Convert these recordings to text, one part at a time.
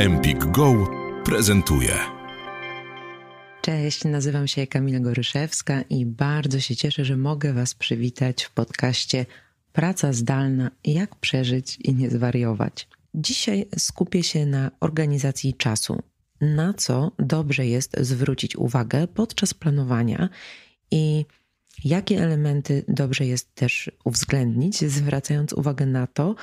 Empik Go prezentuje. Cześć, nazywam się Kamila Goryszewska i bardzo się cieszę, że mogę Was przywitać w podcaście Praca zdalna jak przeżyć i nie zwariować. Dzisiaj skupię się na organizacji czasu, na co dobrze jest zwrócić uwagę podczas planowania i jakie elementy dobrze jest też uwzględnić, zwracając uwagę na to,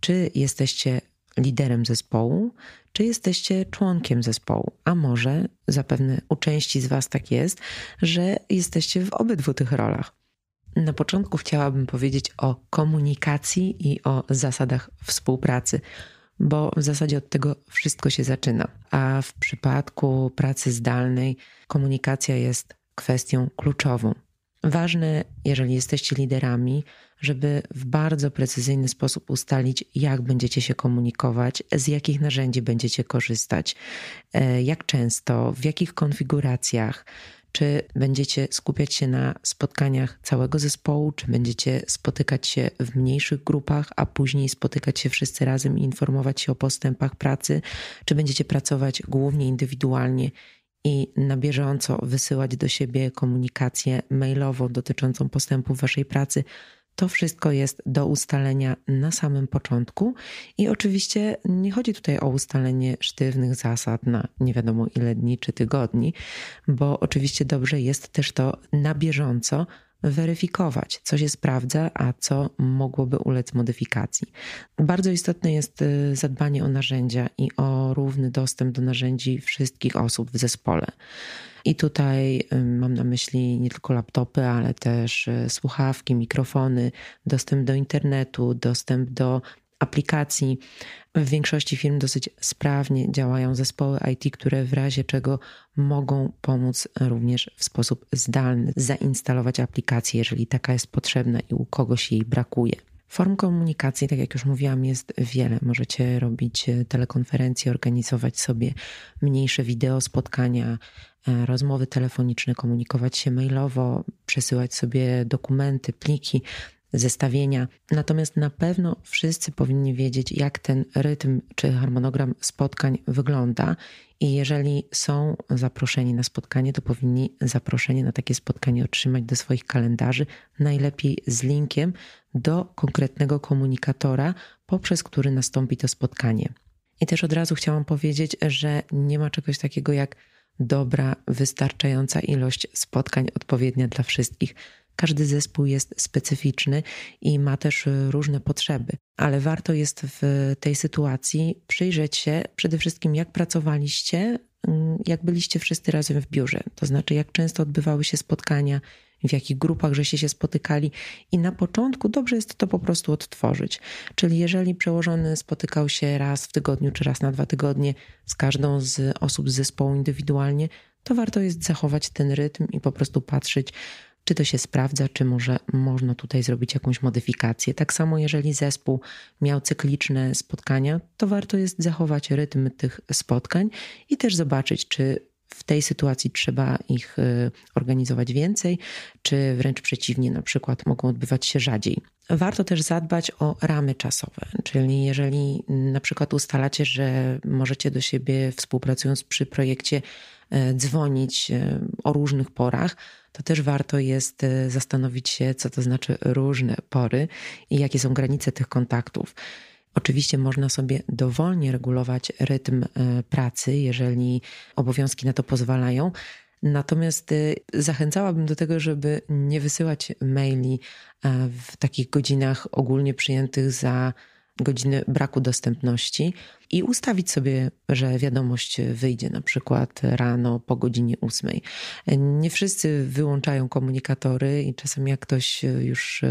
czy jesteście liderem zespołu, czy jesteście członkiem zespołu, a może zapewne u części z Was tak jest, że jesteście w obydwu tych rolach. Na początku chciałabym powiedzieć o komunikacji i o zasadach współpracy, bo w zasadzie od tego wszystko się zaczyna. A w przypadku pracy zdalnej komunikacja jest kwestią kluczową. Ważne, jeżeli jesteście liderami, żeby w bardzo precyzyjny sposób ustalić, jak będziecie się komunikować, z jakich narzędzi będziecie korzystać, e, jak często, w jakich konfiguracjach. Czy będziecie skupiać się na spotkaniach całego zespołu, czy będziecie spotykać się w mniejszych grupach, a później spotykać się wszyscy razem i informować się o postępach pracy, czy będziecie pracować głównie indywidualnie i na bieżąco wysyłać do siebie komunikację mailową dotyczącą postępu waszej pracy. To wszystko jest do ustalenia na samym początku i oczywiście nie chodzi tutaj o ustalenie sztywnych zasad na nie wiadomo ile dni czy tygodni, bo oczywiście dobrze jest też to na bieżąco weryfikować, co się sprawdza, a co mogłoby ulec modyfikacji. Bardzo istotne jest y, zadbanie o narzędzia i o równy dostęp do narzędzi wszystkich osób w zespole. I tutaj y, mam na myśli nie tylko laptopy, ale też y, słuchawki, mikrofony, dostęp do internetu, dostęp do aplikacji. W większości firm dosyć sprawnie działają zespoły IT, które w razie czego mogą pomóc również w sposób zdalny zainstalować aplikację, jeżeli taka jest potrzebna i u kogoś jej brakuje. Form komunikacji, tak jak już mówiłam, jest wiele. Możecie robić telekonferencje, organizować sobie mniejsze wideo, spotkania, e, rozmowy telefoniczne, komunikować się mailowo, przesyłać sobie dokumenty, pliki zestawienia. Natomiast na pewno wszyscy powinni wiedzieć, jak ten rytm czy harmonogram spotkań wygląda. I jeżeli są zaproszeni na spotkanie, to powinni zaproszenie na takie spotkanie otrzymać do swoich kalendarzy, najlepiej z linkiem do konkretnego komunikatora, poprzez który nastąpi to spotkanie. I też od razu chciałam powiedzieć, że nie ma czegoś takiego jak dobra, wystarczająca ilość spotkań odpowiednia dla wszystkich. Każdy zespół jest specyficzny i ma też y, różne potrzeby, ale warto jest w tej sytuacji przyjrzeć się przede wszystkim, jak pracowaliście, mm, jak byliście wszyscy razem w biurze. To znaczy, jak często odbywały się spotkania, w jakich grupach żeście się spotykali i na początku dobrze jest to po prostu odtworzyć. Czyli jeżeli przełożony spotykał się raz w tygodniu czy raz na dwa tygodnie z każdą z osób z zespołu indywidualnie, to warto jest zachować ten rytm i po prostu patrzeć, czy to się sprawdza, czy może można tutaj zrobić jakąś modyfikację. Tak samo, jeżeli zespół miał cykliczne spotkania, to warto jest zachować rytm tych spotkań i też zobaczyć, czy w tej sytuacji trzeba ich y, organizować więcej, czy wręcz przeciwnie, na przykład mogą odbywać się rzadziej. Warto też zadbać o ramy czasowe, czyli jeżeli na przykład ustalacie, że możecie do siebie współpracując przy projekcie y, dzwonić y, o różnych porach, to też warto jest zastanowić się, co to znaczy różne pory i jakie są granice tych kontaktów. Oczywiście można sobie dowolnie regulować rytm e, pracy, jeżeli obowiązki na to pozwalają. Natomiast e, zachęcałabym do tego, żeby nie wysyłać maili w takich godzinach ogólnie przyjętych za godziny braku dostępności i ustawić sobie, że wiadomość wyjdzie na przykład rano po godzinie ósmej. Nie wszyscy wyłączają komunikatory i czasem jak ktoś już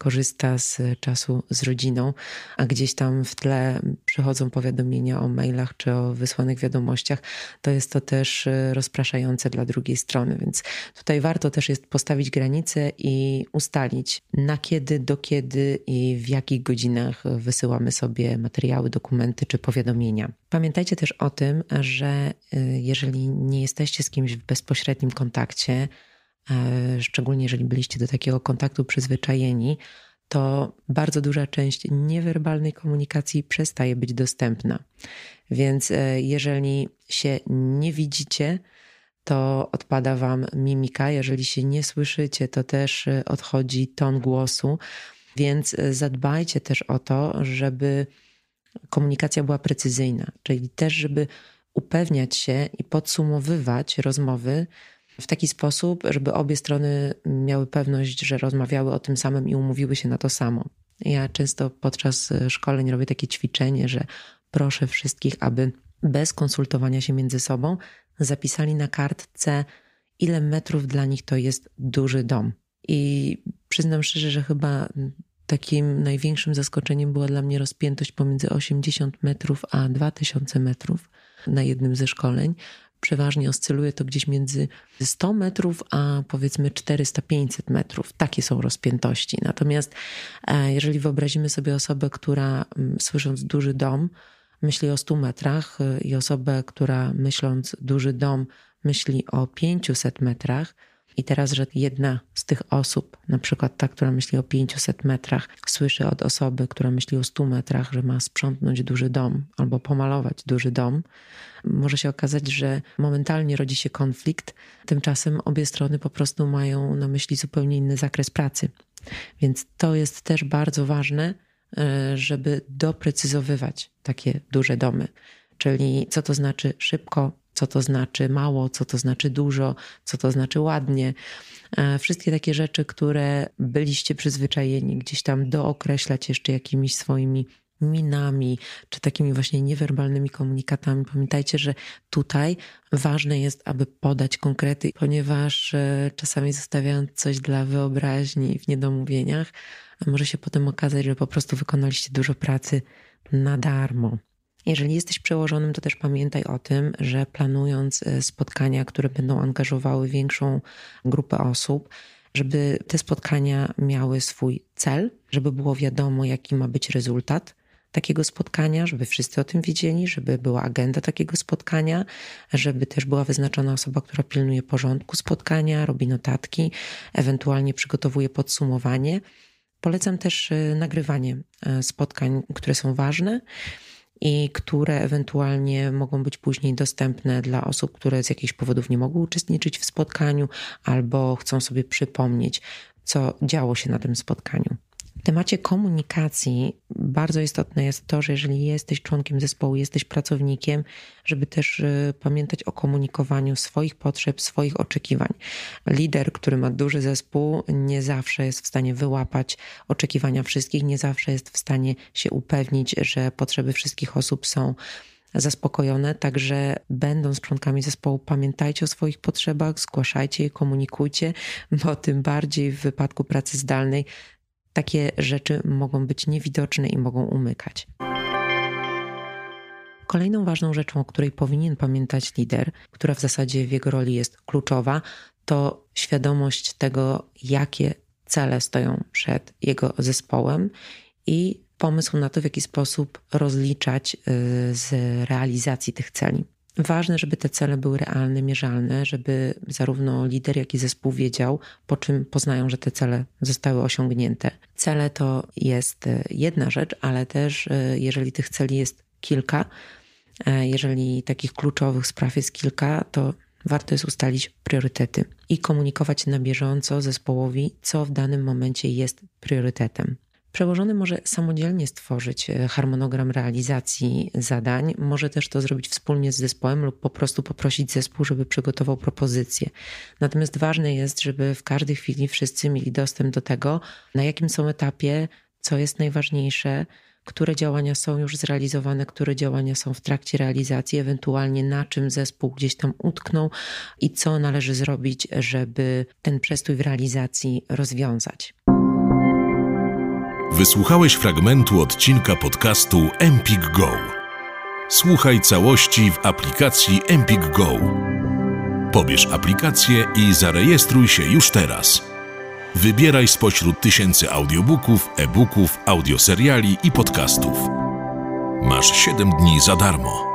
korzysta z czasu z rodziną, a gdzieś tam w tle przychodzą powiadomienia o mailach czy o wysłanych wiadomościach, to jest to też e, rozpraszające dla drugiej strony. Więc tutaj warto też jest postawić granice i ustalić na kiedy, do kiedy i w jakich godzinach wysyłamy sobie materiały, dokumenty czy powiadomienia. Pamiętajcie też o tym, że e, jeżeli nie jesteście z kimś w bezpośrednim kontakcie, szczególnie jeżeli byliście do takiego kontaktu przyzwyczajeni, to bardzo duża część niewerbalnej komunikacji przestaje być dostępna. Więc e, jeżeli się nie widzicie, to odpada wam mimika. Jeżeli się nie słyszycie, to też e, odchodzi ton głosu. Więc e, zadbajcie też o to, żeby komunikacja była precyzyjna, czyli też, żeby upewniać się i podsumowywać rozmowy w taki sposób, żeby obie strony miały pewność, że rozmawiały o tym samym i umówiły się na to samo. Ja często podczas e, szkoleń robię takie ćwiczenie, że proszę wszystkich, aby bez konsultowania się między sobą zapisali na kartce, ile metrów dla nich to jest duży dom. I przyznam szczerze, że chyba takim największym zaskoczeniem była dla mnie rozpiętość pomiędzy 80 metrów a 2000 metrów na jednym ze szkoleń. Przeważnie oscyluje to gdzieś między 100 metrów a powiedzmy 400-500 metrów. Takie są rozpiętości. Natomiast e, jeżeli wyobrazimy sobie osobę, która słysząc duży dom, myśli o 100 metrach e, i osobę, która myśląc duży dom, myśli o 500 metrach, i teraz, że jedna z tych osób, na przykład ta, która myśli o 500 metrach, słyszy od osoby, która myśli o 100 metrach, że ma sprzątnąć duży dom albo pomalować duży dom, może się okazać, że momentalnie rodzi się konflikt, tymczasem obie strony po prostu mają na myśli zupełnie inny zakres pracy. Więc to jest też bardzo ważne, e, żeby doprecyzowywać takie duże domy. Czyli co to znaczy szybko, co to znaczy mało, co to znaczy dużo, co to znaczy ładnie. E, wszystkie takie rzeczy, które byliście przyzwyczajeni gdzieś tam dookreślać jeszcze jakimiś swoimi minami, czy takimi właśnie niewerbalnymi komunikatami. Pamiętajcie, że tutaj ważne jest, aby podać konkrety, ponieważ e, czasami zostawiając coś dla wyobraźni w niedomówieniach, może się potem okazać, że po prostu wykonaliście dużo pracy na darmo. Jeżeli jesteś przełożonym, to też pamiętaj o tym, że planując e, spotkania, które będą angażowały większą grupę osób, żeby te spotkania miały swój cel, żeby było wiadomo, jaki ma być rezultat takiego spotkania, żeby wszyscy o tym wiedzieli, żeby była agenda takiego spotkania, żeby też była wyznaczona osoba, która pilnuje porządku spotkania, robi notatki, ewentualnie przygotowuje podsumowanie. Polecam też e, nagrywanie e, spotkań, które są ważne i które ewentualnie mogą być później dostępne dla osób, które z jakichś powodów nie mogły uczestniczyć w spotkaniu albo chcą sobie przypomnieć, co działo się na tym spotkaniu. W temacie komunikacji bardzo istotne jest to, że jeżeli jesteś członkiem zespołu, jesteś pracownikiem, żeby też y, pamiętać o komunikowaniu swoich potrzeb, swoich oczekiwań. Lider, który ma duży zespół, nie zawsze jest w stanie wyłapać oczekiwania wszystkich, nie zawsze jest w stanie się upewnić, że potrzeby wszystkich osób są zaspokojone, także będąc członkami zespołu, pamiętajcie o swoich potrzebach, zgłaszajcie je, komunikujcie, bo tym bardziej w wypadku pracy zdalnej takie rzeczy mogą być niewidoczne i mogą umykać. Kolejną ważną rzeczą, o której powinien pamiętać lider, która w zasadzie w jego roli jest kluczowa, to świadomość tego, jakie cele stoją przed jego zespołem i pomysł na to, w jaki sposób rozliczać y, z realizacji tych celi. Ważne, żeby te cele były realne, mierzalne, żeby zarówno lider, jak i zespół wiedział, po czym poznają, że te cele zostały osiągnięte. Cele to jest e, jedna rzecz, ale też e, jeżeli tych celi jest kilka, e, jeżeli takich kluczowych spraw jest kilka, to warto jest ustalić priorytety i komunikować na bieżąco zespołowi, co w danym momencie jest priorytetem. Przełożony może samodzielnie stworzyć e, harmonogram realizacji zadań, może też to zrobić wspólnie z zespołem lub po prostu poprosić zespół, żeby przygotował propozycję. Natomiast ważne jest, żeby w każdej chwili wszyscy mieli dostęp do tego, na jakim są etapie, co jest najważniejsze, które działania są już zrealizowane, które działania są w trakcie realizacji, ewentualnie na czym zespół gdzieś tam utknął i co należy zrobić, żeby ten przestój w realizacji rozwiązać. Wysłuchałeś fragmentu odcinka podcastu Empik Go. Słuchaj całości w aplikacji Empik Go. Pobierz aplikację i zarejestruj się już teraz. Wybieraj spośród tysięcy audiobooków, e-booków, audioseriali i podcastów. Masz 7 dni za darmo.